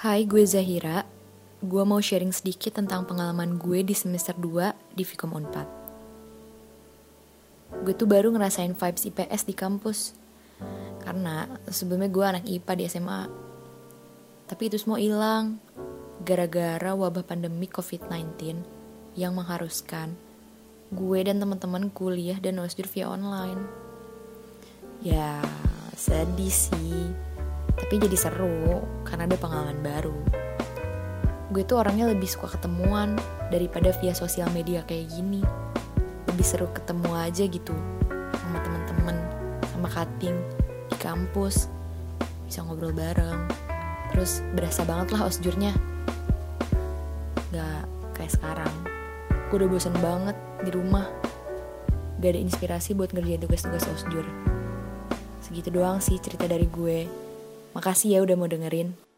Hai, gue Zahira. Gue mau sharing sedikit tentang pengalaman gue di semester 2 di Vkom Unpad. Gue tuh baru ngerasain vibes IPS di kampus. Karena sebelumnya gue anak IPA di SMA. Tapi itu semua hilang gara-gara wabah pandemi COVID-19 yang mengharuskan gue dan teman-teman kuliah dan osjur via online. Ya, sedih sih tapi jadi seru karena ada pengalaman baru. Gue tuh orangnya lebih suka ketemuan daripada via sosial media kayak gini. Lebih seru ketemu aja gitu sama temen-temen, sama cutting di kampus, bisa ngobrol bareng. Terus berasa banget lah osjurnya. Gak kayak sekarang. Gue udah bosan banget di rumah. Gak ada inspirasi buat ngerjain tugas-tugas osjur. Segitu doang sih cerita dari gue. Makasih ya udah mau dengerin.